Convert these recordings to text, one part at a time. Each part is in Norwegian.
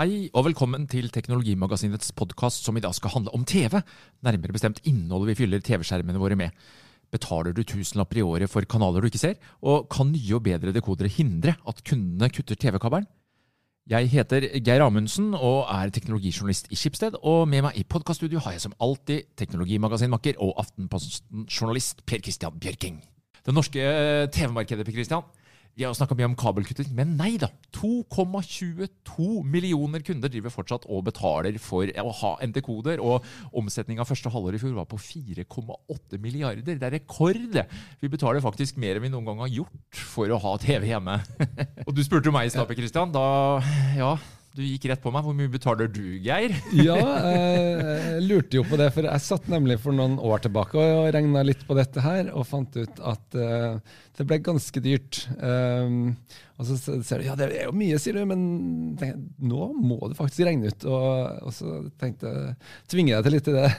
Hei og velkommen til Teknologimagasinets podkast som i dag skal handle om TV. Nærmere bestemt innholdet vi fyller TV-skjermene våre med. Betaler du tusenlapper i året for kanaler du ikke ser? Og kan nye og bedre dekodere hindre at kundene kutter TV-kabelen? Jeg heter Geir Amundsen og er teknologijournalist i Skipsted. Og med meg i podkaststudio har jeg som alltid teknologimagasinmakker og Aftenposten-journalist Per Christian Bjørking. Det norske TV-markedet, Per Christian, vi har snakka mye om kabelkutting, men nei da. 2,22 millioner kunder driver fortsatt og betaler for å ha NT-koder. Og omsetninga første halvår i fjor var på 4,8 milliarder. Det er rekord! Vi betaler faktisk mer enn vi noen gang har gjort for å ha TV hjemme. og du spurte jo meg i stad, Christian. Da ja, du gikk rett på meg. Hvor mye betaler du, Geir? ja, jeg lurte jo på det, for jeg satt nemlig for noen år tilbake og regna litt på dette her, og fant ut at uh, det ble ganske dyrt. Um, og så ser du ja, det er jo mye, sier du, men tenk, nå må du faktisk regne ut. Og, og så tenkte jeg, tvinger jeg til litt i det.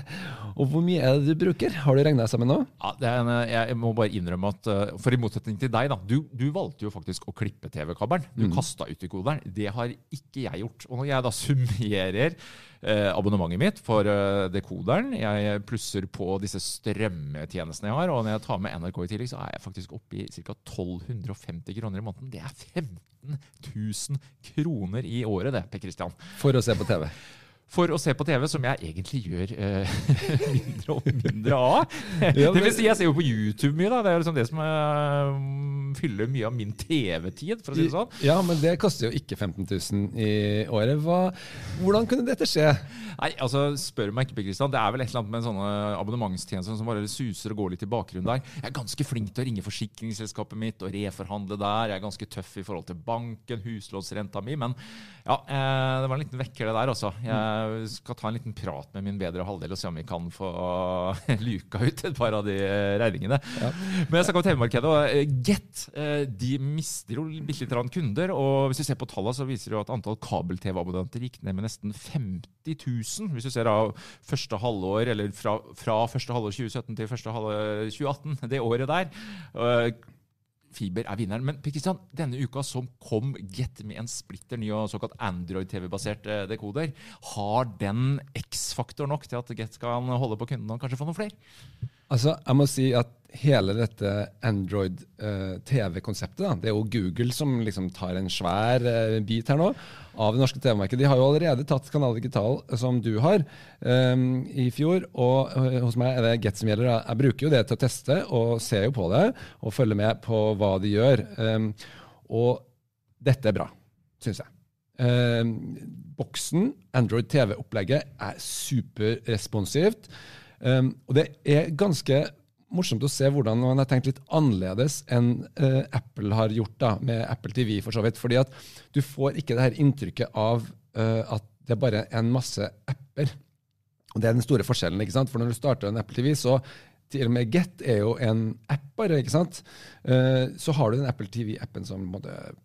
Og hvor mye er det du bruker? Har du regna sammen nå? Ja, en, jeg må bare innrømme at uh, for i motsetning til deg, da. Du, du valgte jo faktisk å klippe TV-kabelen. Du mm. kasta ut dekoderen. Det har ikke jeg gjort. Og når jeg da summerer eh, abonnementet mitt for eh, dekoderen. Jeg plusser på disse strømmetjenestene jeg har, og når jeg tar med NRK i tillegg, så er jeg faktisk oppe i ca. 1250 kroner i måneden. Det er 15 000 kroner i året, det, Per Christian. For å se på TV? For å se på TV, som jeg egentlig gjør uh, mindre og mindre av. det vil si, jeg ser jo på YouTube mye. da, Det er liksom det som uh, fyller mye av min TV-tid. for å si det sånn. Ja, men det koster jo ikke 15 000 i året. Hva, hvordan kunne dette skje? Nei, altså, Spør meg ikke, Kristian. Det er vel et eller annet med sånne abonnementstjenester som bare suser og går litt i bakgrunnen der. Jeg er ganske flink til å ringe forsikringsselskapet mitt og reforhandle der. Jeg er ganske tøff i forhold til banken, huslånsrenta mi. Men ja, eh, det var en liten vekker, det der, altså. Jeg jeg skal ta en liten prat med min bedre halvdel og se om vi kan få luka ut et par av de eh, regningene. Ja. Men jeg snakker om TV-markedet. og eh, Get eh, de mister jo bitte litt kunder. og Hvis du ser på tallene, så viser det jo at antall kabel-TV-abonnenter gikk ned med nesten 50 000. Hvis du ser av første halvår, eller fra, fra første halvår 2017 til første halvår 2018, det året der fiber er vinneren. Men Kristian, denne uka som kom Get med en splitter ny og såkalt Android-TV-basert eh, dekoder, har den X-faktor nok til at Get skal holde på kundene og kanskje få noen flere? Altså, jeg må si at hele dette Android-TV-konseptet, uh, det er jo Google som liksom tar en svær uh, bit her nå av det norske TV-markedet. De har jo allerede tatt Kanal Digital, som du har, um, i fjor. Og uh, hos meg er det Get som gjelder. Jeg bruker jo det til å teste og ser jo på det og følger med på hva de gjør. Um, og dette er bra, syns jeg. Boksen, Android TV-opplegget, er superresponsivt. Um, og det er ganske morsomt å se hvordan man har tenkt litt annerledes enn uh, Apple har gjort da, med Apple TV. for så vidt, fordi at Du får ikke det her inntrykket av uh, at det er bare en masse apper. Og Det er den store forskjellen. ikke sant? For Når du starter en Apple TV, så til og med Get er jo en app bare. ikke sant? Uh, så har du den Apple TV-appen som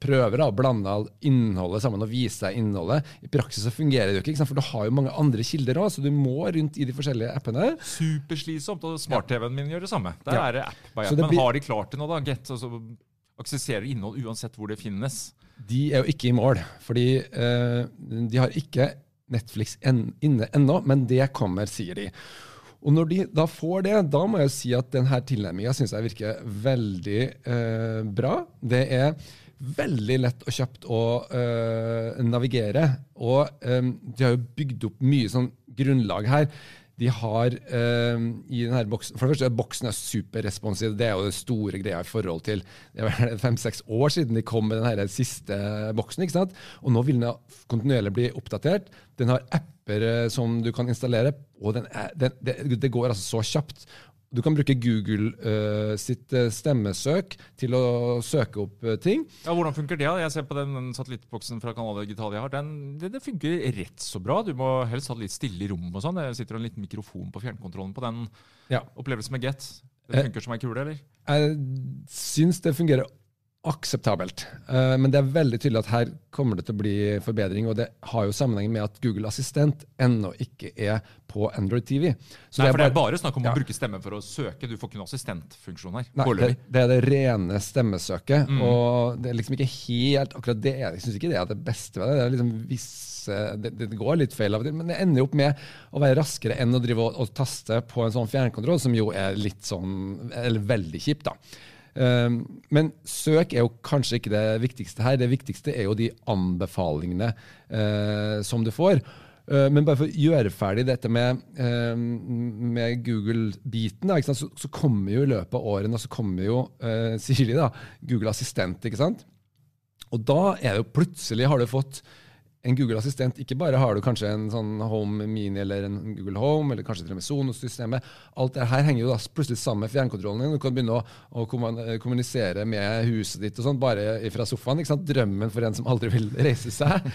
prøver å blande innholdet sammen og vise deg innholdet. I praksis så fungerer det jo ikke, for du har jo mange andre kilder òg, så du må rundt i de forskjellige appene. Superslitsomt, og smart-TV-en min gjør det samme. Der ja. er det app by app. Men har de klart det nå, da? Get altså, aksesserer innhold uansett hvor det finnes? De er jo ikke i mål, fordi uh, de har ikke Netflix en, inne ennå, men det kommer, sier de. Og når de da får det, da må jeg si at denne tilnærminga syns jeg virker veldig eh, bra. Det er veldig lett og kjapt å eh, navigere. Og eh, de har jo bygd opp mye sånn grunnlag her. De har øh, i denne boksen, For det første, boksen er superresponsiv. Det er jo det store greia i forhold til Det er fem-seks år siden de kom med den siste boksen. ikke sant? Og nå vil den kontinuerlig bli oppdatert. Den har apper øh, som du kan installere, og er, den, det, det går altså så kjapt. Du kan bruke Google uh, sitt uh, stemmesøk til å søke opp uh, ting. Ja, Hvordan funker det? Jeg ser på den, den satellittboksen fra Canal Digital jeg har. Den, det, det, funker rett så bra. Du må helst ha det litt stille i rommet. og sånn. Det sitter en liten mikrofon på fjernkontrollen på den ja. opplevelsen med Get. Det funker som ei kule, eller? Jeg syns det fungerer akseptabelt. Uh, men det er veldig tydelig at her kommer det til å bli forbedring. Og det har jo sammenheng med at Google Assistent ennå ikke er på Android TV. Så Nei, det for det er bare snakk om ja. å bruke stemmen for å søke. Du får ikke noen assistentfunksjon her. Nei, det, det, er det rene stemmesøket. Mm. Og det er liksom ikke helt akkurat det. Jeg syns ikke det er det beste ved det. Det liksom visse, det, det, går litt feil av og til, men det ender opp med å være raskere enn å drive og, og taste på en sånn fjernkontroll, som jo er litt sånn, eller veldig kjipt. da. Ehm, men søk er jo kanskje ikke det viktigste her. Det viktigste er jo de anbefalingene eh, som du får. Eh, men bare for å gjøre ferdig dette med, ehm, med Google-biten, så, så, kommer jo i løpet av årene så kommer jo uh, Siri, da, Google Assistent. ikke sant? Og da er det jo plutselig har du fått en Google-assistent Ikke bare har du kanskje en sånn Home Mini eller en Google Home, eller kanskje til og med Sonos-systemet. Alt det her henger jo da plutselig sammen med fjernkontrollen din. Du kan begynne å, å kommunisere med huset ditt og sånt, bare fra sofaen. ikke sant? Drømmen for en som aldri vil reise seg.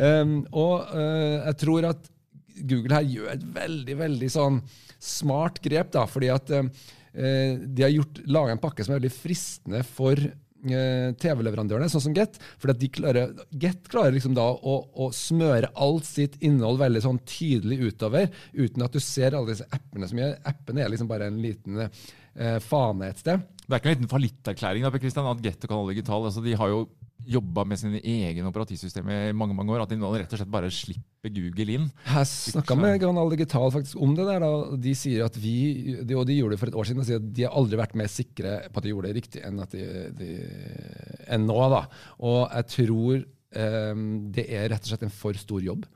um, og uh, jeg tror at Google her gjør et veldig veldig sånn smart grep, da, fordi at uh, de har laga en pakke som er veldig fristende for Eh, TV-leverandørene, sånn som Get. For de klarer, Get klarer liksom da å, å, smøre alt sitt innhold veldig sånn tydelig utover, uten at du ser alle disse appene som gjør. Appene er liksom bare en liten eh, fane et sted. Det er ikke en liten fallitterklæring at Get og Kanal Digital altså, de har jo jobba med sine egne operativsystemer i mange mange år, at de nå rett og slett bare slipper Google inn. Jeg snakka med Granal Digital faktisk om det. der. Da. De sier at vi, de, og de gjorde det for et år siden, og sier at de har aldri vært mer sikre på at de gjorde det riktig enn, de, de, enn nå. da. Og jeg tror um, det er rett og slett en for stor jobb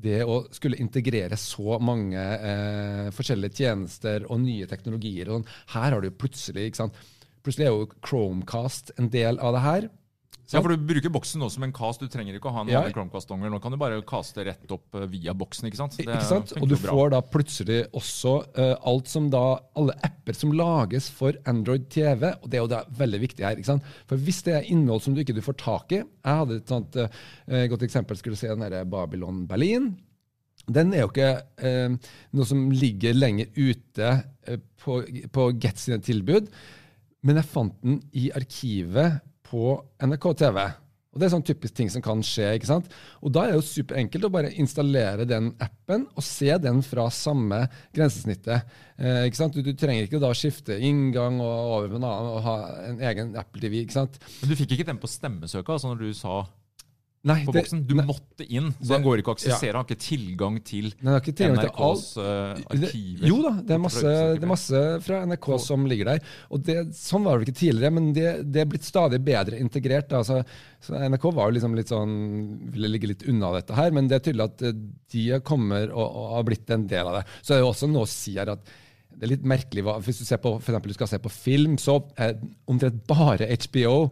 det å skulle integrere så mange eh, forskjellige tjenester og nye teknologier og sånn, Her har du plutselig ikke sant? Plutselig er jo Chromecast en del av det her. Ja, for Du bruker boksen nå som en cast. Du trenger ikke å ha en ja. Chromecast-dongel. Nå kan du bare kaste rett opp eh, via boksen. ikke sant? Det ikke sant? Og du får da plutselig også uh, alt som da, alle apper som lages for Android TV. og Det er jo da veldig viktig her. ikke sant? For Hvis det er innhold som du ikke får tak i Jeg hadde et sånt uh, godt eksempel. skulle du se den der Babylon Berlin. Den er jo ikke uh, noe som ligger lenger ute på, på Get sine tilbud. Men jeg fant den i arkivet på NRK TV. Og Det er sånn typisk ting som kan skje. ikke sant? Og Da er det jo superenkelt å bare installere den appen og se den fra samme grensesnittet. Eh, ikke sant? Du, du, trenger ikke da skifte inngang og over med en annen og ha en egen Apple TV. ikke sant? Men du fikk ikke den på stemmesøket altså når du sa Nei, på boksen. Du nei, måtte inn, så han går ikke å aksessere. Han har ikke tilgang til ikke tilgang NRKs til uh, arkiver. jo da, det er, masse, det er, masse, fra NRK som ligger der. Og det, Sånn var det ikke tidligere, men det, det er blitt stadig bedre integrert. Altså, NRK var jo liksom litt sånn, ville ligge litt unna dette her, men det er tydelig at eh, de kommer og, og har blitt en del av det. Så det er jo også noe å si her at det er litt merkelig hvis du ser på, for eksempel, du skal se på film, så er omtrent bare HBO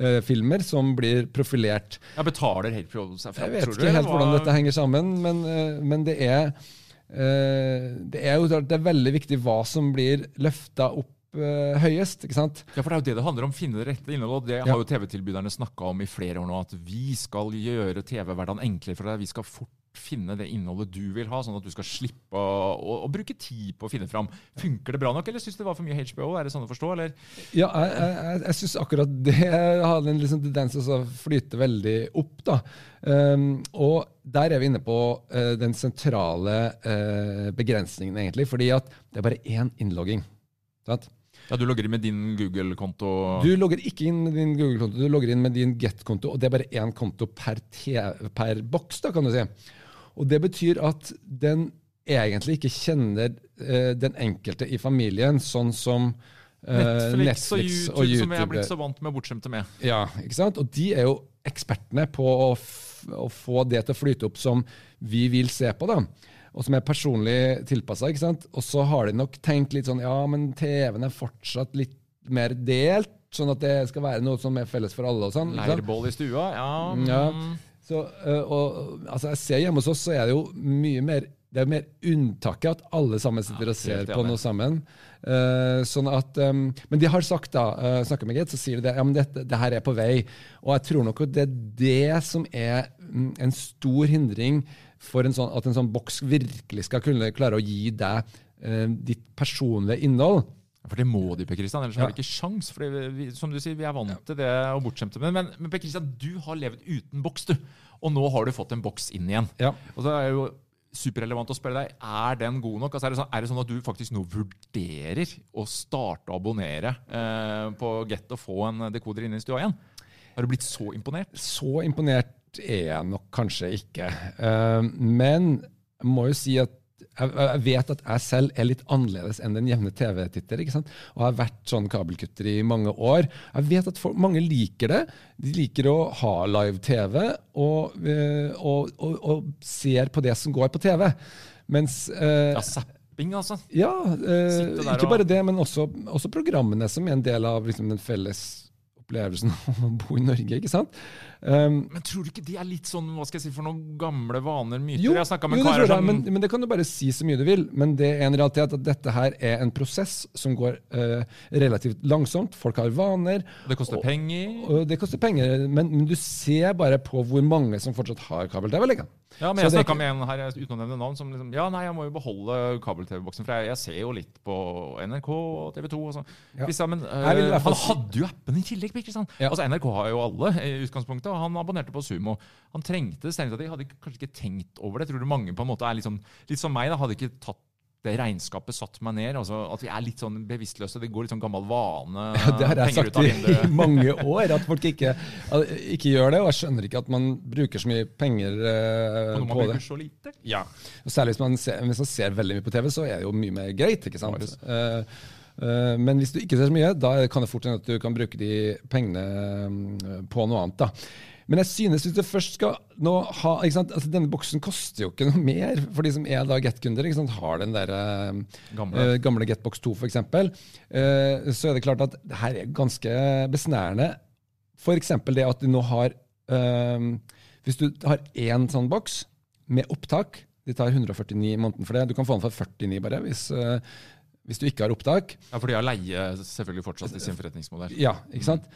uh, filmer som blir profilert. Ja, Betaler helt seg fram? Jeg vet ikke helt hvordan dette henger sammen, men, uh, men det er uh, det er jo det er veldig viktig hva som blir løfta opp høyest. ikke sant? Ja, for Det er jo det det handler om. Finne det rette innholdet. Det ja. har jo TV-tilbyderne snakka om i flere år nå. At vi skal gjøre TV-hverdagen enklere for deg. Vi skal fort finne det innholdet du vil ha, sånn at du skal slippe å, å, å bruke tid på å finne fram. Funker det bra nok, eller syns du det var for mye HBO? Er det sånn å forstå, eller? Ja, jeg, jeg, jeg syns akkurat det har en liksom tendens til å flyte veldig opp. da. Um, og der er vi inne på uh, den sentrale uh, begrensningen, egentlig. Fordi at det er bare én innlogging. Sant? Ja, Du logger inn med din Google-konto? Du logger ikke inn med din Google-konto, du logger inn med din Get-konto. Og det er bare én konto per, per boks, da, kan du si. Og Det betyr at den egentlig ikke kjenner eh, den enkelte i familien, sånn som eh, Netflix, og YouTube, og som vi er blitt så vant med bortskjemte med. Ja, ikke sant? Og de er jo ekspertene på å, å få det til å flyte opp som vi vil se på, da. Og som er personlig tilpassa. Og så har de nok tenkt litt sånn Ja, men TV-en er fortsatt litt mer delt, sånn at det skal være noe som er felles for alle. og sånn. Leirbål i stua, ja. Ja. Så, øh, og, altså jeg ser Hjemme hos oss så er det jo mye mer det er mer unntaket at alle sammen sitter og ser på noe sammen. Uh, sånn at, um, men de har sagt, da, uh, med Gate, så sier de det, ja, men dette, det her er på vei. Og jeg tror nok at det er det som er mm, en stor hindring for en sånn, at en sånn boks virkelig skal kunne klare å gi deg uh, ditt personlige innhold. For det må de, Per Kristian, ellers Ja. har vi ikke sjans. For vi, som du sier, vi er vant til det og bortskjemte Men. Men, men Per Kristian, du har levd uten boks, du. Og nå har du fått en boks inn igjen. Ja. Og så er det jo superrelevant å spørre deg, er den god nok? Altså er, det sånn, er det sånn at du faktisk nå vurderer å starte å abonnere eh, på Get og få en dekoder inne i stua igjen? Har du blitt så imponert? Så imponert er jeg nok kanskje ikke. Uh, men jeg må jo si at jeg, jeg vet at jeg selv er litt annerledes enn den jevne TV-titter. ikke sant? Og har vært sånn kabelkutter i mange år. Jeg vet at folk, mange liker det. De liker å ha live-TV og, eh, og, og, og ser på det som går på TV. Mens eh, Ja, zapping, altså. ja, eh, ikke bare det, men også, også programmene som er en del av liksom, den felles opplevelsen av å bo i Norge. ikke sant? Um, Men tror du ikke de er litt sånn hva skal jeg si, for noen gamle vaner, myter? jo, jeg med jo, jeg, som men, men det kan du bare si så mye du vil. Men det er en realitet at dette her er en prosess som går uh, relativt langsomt. Folk har vaner. Det koster og- penger. Og det koster penger, men, men du ser bare på hvor mange som fortsatt har kabel-TV. liksom. Ja, men Så jeg snakka med en her uten å nevne navn som liksom Ja, nei, jeg må jo beholde kabel-TV-boksen, for jeg, jeg ser jo litt på NRK og TV 2 og sånn. Ja. Men fall han hadde jo appen i tillegg, ikke sant? Ja. Altså NRK har jo alle i utgangspunktet, og han abonnerte på Sumo. Han trengte det strengt tatt. Jeg hadde kanskje ikke tenkt over det. Jeg tror det mange på en måte er litt sånn Litt som meg, da. Hadde ikke tatt det regnskapet satt meg ned. altså At vi er litt sånn bevisstløse. Det går litt sånn gammel vane. Ja, det har jeg sagt i, i mange år, at folk ikke, ikke gjør det. Og jeg skjønner ikke at man bruker så mye penger man på det. bruker så lite. Ja. Og særlig hvis man, ser, hvis man ser veldig mye på TV, så er det jo mye mer greit. ikke sant? Eh, men hvis du ikke ser så mye, da kan det fort hende at du kan bruke de pengene eh, på noe annet. da. Men jeg synes hvis du først skal nå ha? Altså, Denne boksen koster jo ikke noe mer for de som er da Get-kunder. Har den der eh, Gamle. uh, gamle Getbox 2 f.eks., uh, så er det klart at det her er ganske besnærende. F.eks. det at du nå har uh, Hvis du har én sånn boks med opptak De tar 149 i måneden for det. Du kan få den for 49 bare, hvis, eh, hvis du ikke har opptak. Ja, for de har leie selvfølgelig fortsatt i sin forretningsmodell. Ja, ikke sant?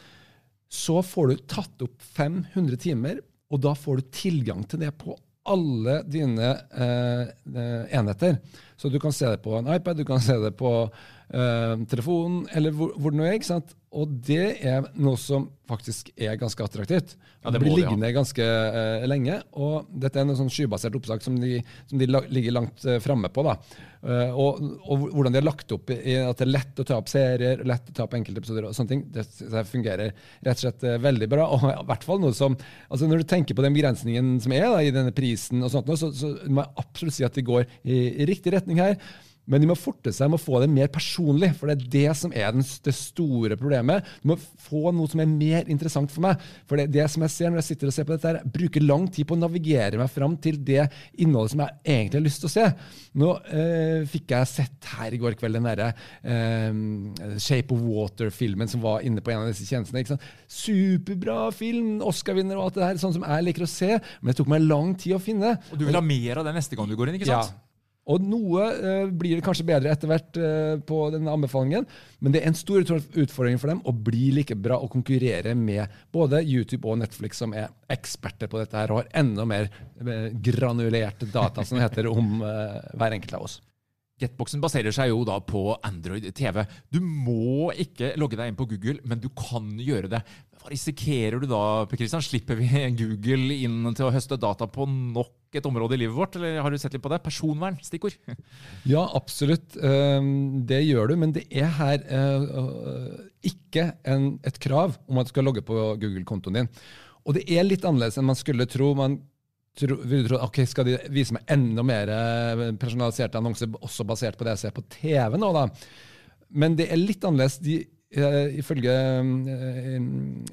Så får du tatt opp 500 timer, og da får du tilgang til det på alle dine eh, eh, enheter. Så du kan se det på en iPad, du kan se det på eh, telefonen, eller hvor, hvor det nå er. ikke sant? Og det er noe som faktisk er ganske attraktivt. Ja, det blir det, ja. liggende ganske uh, lenge. Og dette er noe sånn skybasert opptak som de, som de la, ligger langt uh, framme på. da. Uh, og, og hvordan de har lagt opp i at det er lett å ta opp serier, lett å ta opp enkeltepisoder og sånne ting, det, det fungerer rett og slett uh, veldig bra. Og i hvert fall noe som, altså Når du tenker på den begrensningen som er da, i denne prisen, og sånt, så, så må jeg absolutt si at de går i, i riktig retning her. Men de må forte seg med å få det mer personlig, for det er det som er den, det store problemet. Du må få noe som er mer interessant for meg. For det, det som jeg ser når jeg sitter og ser på dette, her, bruker lang tid på å navigere meg fram til det innholdet som jeg egentlig har lyst til å se. Nå eh, fikk jeg sett her i går kveld den derre eh, Shape of Water-filmen som var inne på en av disse tjenestene. ikke sant? Superbra film, Oscar-vinner og alt det der, sånn som jeg liker å se. Men det tok meg lang tid å finne. Og du vil ha mer av det neste gang du går inn, ikke sant? Ja. Og noe eh, blir det kanskje bedre etter hvert eh, på denne anbefalingen, men det er en stor utfordring for dem å bli like bra og konkurrere med både YouTube og Netflix, som er eksperter på dette her og har enda mer granulerte data, som heter, om eh, hver enkelt av oss. Getboxen baserer seg jo da på Android TV. Du må ikke logge deg inn på Google, men du kan gjøre det. Hva risikerer du da, Per Kristian? Slipper vi Google inn til å høste data på nok et område i livet vårt, eller har du sett litt på det? Personvern, stikkord. Ja, absolutt. Eh, Det gjør du, men det er her eh, ikke et krav om at du skal logge på Google-kontoen din. Og det er litt annerledes enn man skulle tro. Man tro, ville tro ok, skal de vise meg enda mer eh, personaliserte annonser, også basert på det jeg ser på TV nå, da? men det er litt annerledes. De, eh, ifølge eh,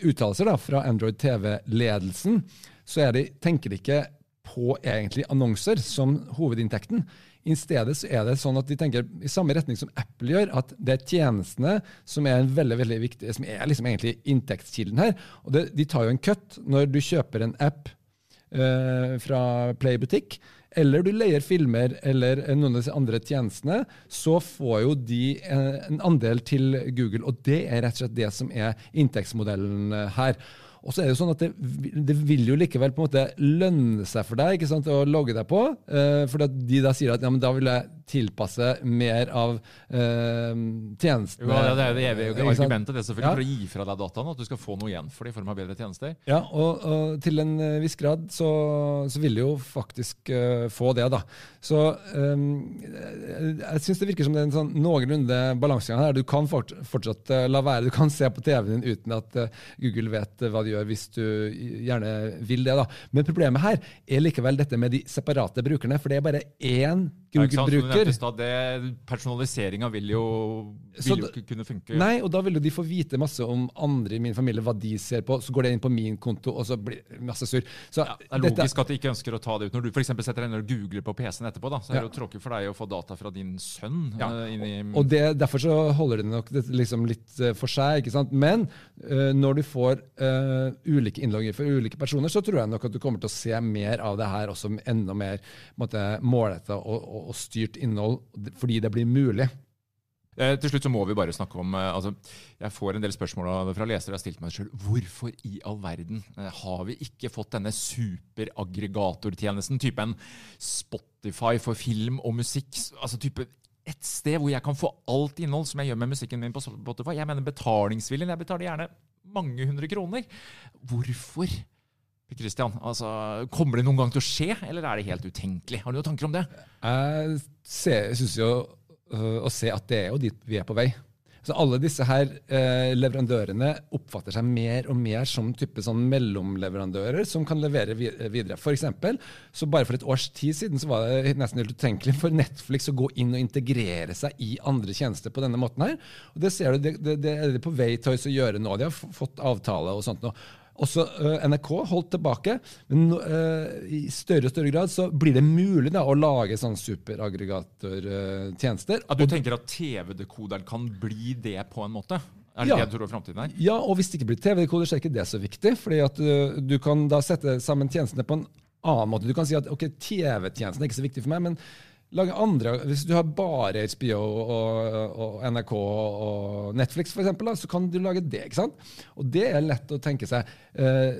uttalelser fra Android TV-ledelsen, så de, tenker de ikke på egentlig annonser som hovedinntekten. I stedet så er det sånn at de tenker i samme retning som Apple gjør, at det er tjenestene som er en veldig, veldig viktig, som er liksom egentlig inntektskilden her. Og det, De tar jo en cut når du kjøper en app eh, fra Playbutikk, eller du leier filmer eller noen av disse andre tjenestene, så får jo de eh, en andel til Google. Og det er rett og slett det som er inntektsmodellen eh, her. Og så er det jo sånn at det, det, vil jo likevel på en måte lønne seg for deg ikke sant, å logge deg på. Eh, for de da sier at ja, men da vil jeg tilpasse mer av eh, tjenestene. Jo, det er det evige argumentet det selvfølgelig ja. for å gi fra deg dataene. At du skal få noe igjen for det i form av bedre tjenester. Ja, og, og til en eh, viss grad så, så vil du jo faktisk uh, få det. da. Så um, jeg syns det virker som det er en sånn noenlunde balansegang her. Du kan fort, fortsatt uh, la være. Du kan se på TV-en din uten at uh, Google vet hva du gjør, hvis du gjerne vil det. da. Men problemet her er likevel dette med de separate brukerne. For det er bare én Google-bruker. Personaliseringa vil jo, vil jo ikke kunne funke. Nei, og da vil jo de få vite masse om andre i min familie, hva de ser på. Så går det inn på min konto, og så blir det masse surr. Ja, det er logisk dette, at de ikke ønsker å ta det ut. Når du f.eks. setter deg ned og googler på PC-en etterpå, da, så er det jo tråkig for deg å få data fra din sønn. Ja. Uh, og det, Derfor så holder det nok det liksom litt uh, for seg. ikke sant? Men uh, når du får ulike innlogger for ulike personer, så tror jeg nok at du kommer til å se mer av det her også enda mer målretta og, og, og styrt innhold fordi det blir mulig. Eh, til slutt så må vi bare snakke om eh, altså, Jeg får en del spørsmål fra lesere. Jeg har stilt meg selv, Hvorfor i all verden eh, har vi ikke fått denne superaggregatortjenesten? Type en Spotify for film og musikk? altså type Et sted hvor jeg kan få alt innhold som jeg gjør med musikken min på Spotify. Jeg mener betalingsviljen. Jeg betaler gjerne mange hundre kroner. Hvorfor? Christian, altså, Kommer det noen gang til å skje, eller er det helt utenkelig? Har du noen tanker om det? Jeg syns jo uh, å se at det er jo dit vi er på vei. Så Alle disse her eh, leverandørene oppfatter seg mer og mer som type sånn mellomleverandører som kan levere videre. For eksempel, så Bare for et års tid siden så var det nesten helt utenkelig for Netflix å gå inn og integrere seg i andre tjenester på denne måten. her. Og Det ser du, det, det, det er de på vei til å gjøre nå. De har fått avtale og sånt. nå. Også uh, NRK holdt tilbake, men uh, i større og større grad så blir det mulig da, å lage sånn superaggregatortjenester. At du tenker at TV-dekoderen kan bli det på en måte? Er det ja. det du tror fremtiden er? Ja, og hvis det ikke blir TV-dekoder, så er ikke det så viktig. fordi at uh, du kan da sette sammen tjenestene på en annen måte. Du kan si at ok, TV-tjenesten er ikke så viktig for meg, men lage andre, Hvis du har bare HBO og, og NRK og Netflix, for eksempel, så kan du lage det. ikke sant? Og det er lett å tenke seg. Eh,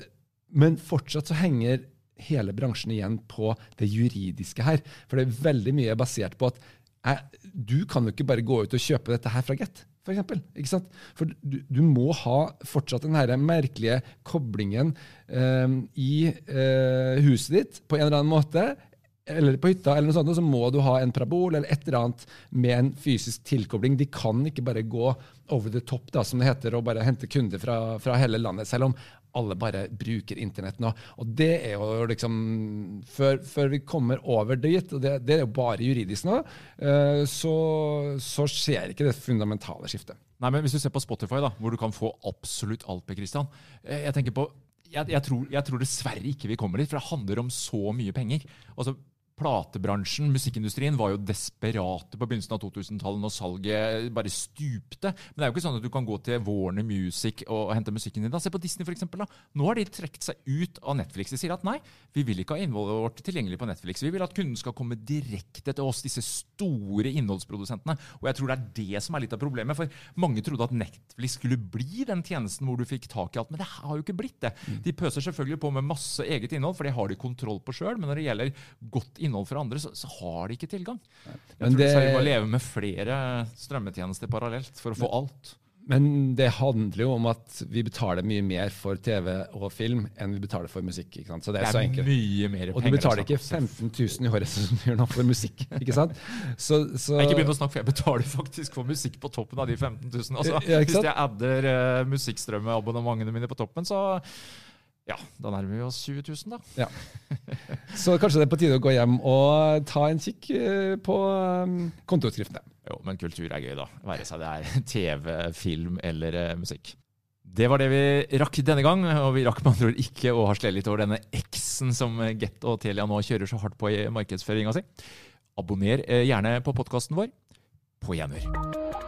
men fortsatt så henger hele bransjen igjen på det juridiske her. For det er veldig mye basert på at eh, du kan jo ikke bare gå ut og kjøpe dette her fra Get. For, eksempel, ikke sant? for du, du må ha fortsatt den her merkelige koblingen eh, i eh, huset ditt på en eller annen måte eller på hytta, eller noe sånt, så må du ha en parabol eller et eller annet med en fysisk tilkobling. De kan ikke bare gå over the top, da, som det heter, og bare hente kunder fra, fra hele landet. Selv om alle bare bruker internett nå. Og det er jo liksom Før, før vi kommer over dit, og det, det, er jo bare juridisk nå, uh, så, så, skjer ikke det fundamentale skiftet. Nei, men Hvis du ser på Spotify, da, hvor du kan få absolutt alt, Per Christian. Eh, jeg tenker på jeg, jeg, tror, jeg, tror, dessverre ikke vi kommer dit, for det handler om så mye penger. Altså, platebransjen, musikkindustrien, var jo desperate på begynnelsen av 2000-tallet når salget bare stupte. Men det er jo ikke sånn at du kan gå til Warner Music og hente musikken din. Da. Se på Disney, da. Nå har de trukket seg ut av Netflix. De sier at nei, vi vil ikke ha innholdet vårt tilgjengelig på Netflix. Vi vil at kunden skal komme direkte til oss, disse store innholdsprodusentene. Og jeg tror det er det som er litt av problemet. For mange trodde at Netflix skulle bli den tjenesten hvor du fikk tak i alt. Men det har jo ikke blitt det. Mm. De pøser selvfølgelig på med masse eget innhold, for det har de kontroll på sjøl. Men når det gjelder godt innhold, innhold for andre, så, så har de ikke tilgang. Jeg Men tror det, vi må leve med flere strømmetjenester parallelt for å få alt. Men det handler jo om at vi betaler mye mer for TV og film enn vi betaler for musikk. ikke sant? Så det er, det er så enkelt. Mye mer og du betaler ikke 15 000 i året som du gjør nå for musikk. ikke sant? Så, så... Jeg ikke begynn å snakke, for jeg betaler faktisk for musikk på toppen av de 15 000. Altså, ja, hvis jeg adder uh, musikkstrømmeabonnementene mine på toppen, så ja, da nærmer vi oss 20 000, da. Ja. Så kanskje det er på tide å gå hjem og ta en kikk eh, på kontoutskriftene. Jo, men kultur er gøy, da. Være seg det er TV, film eller uh, musikk. Det var det vi rakk denne gang, og vi rakk med andre ord ikke å harselere litt over denne X-en som Get og Telia nå kjører så hardt på i markedsføringa si. Abonner gjerne på podkasten vår. På gjenhør.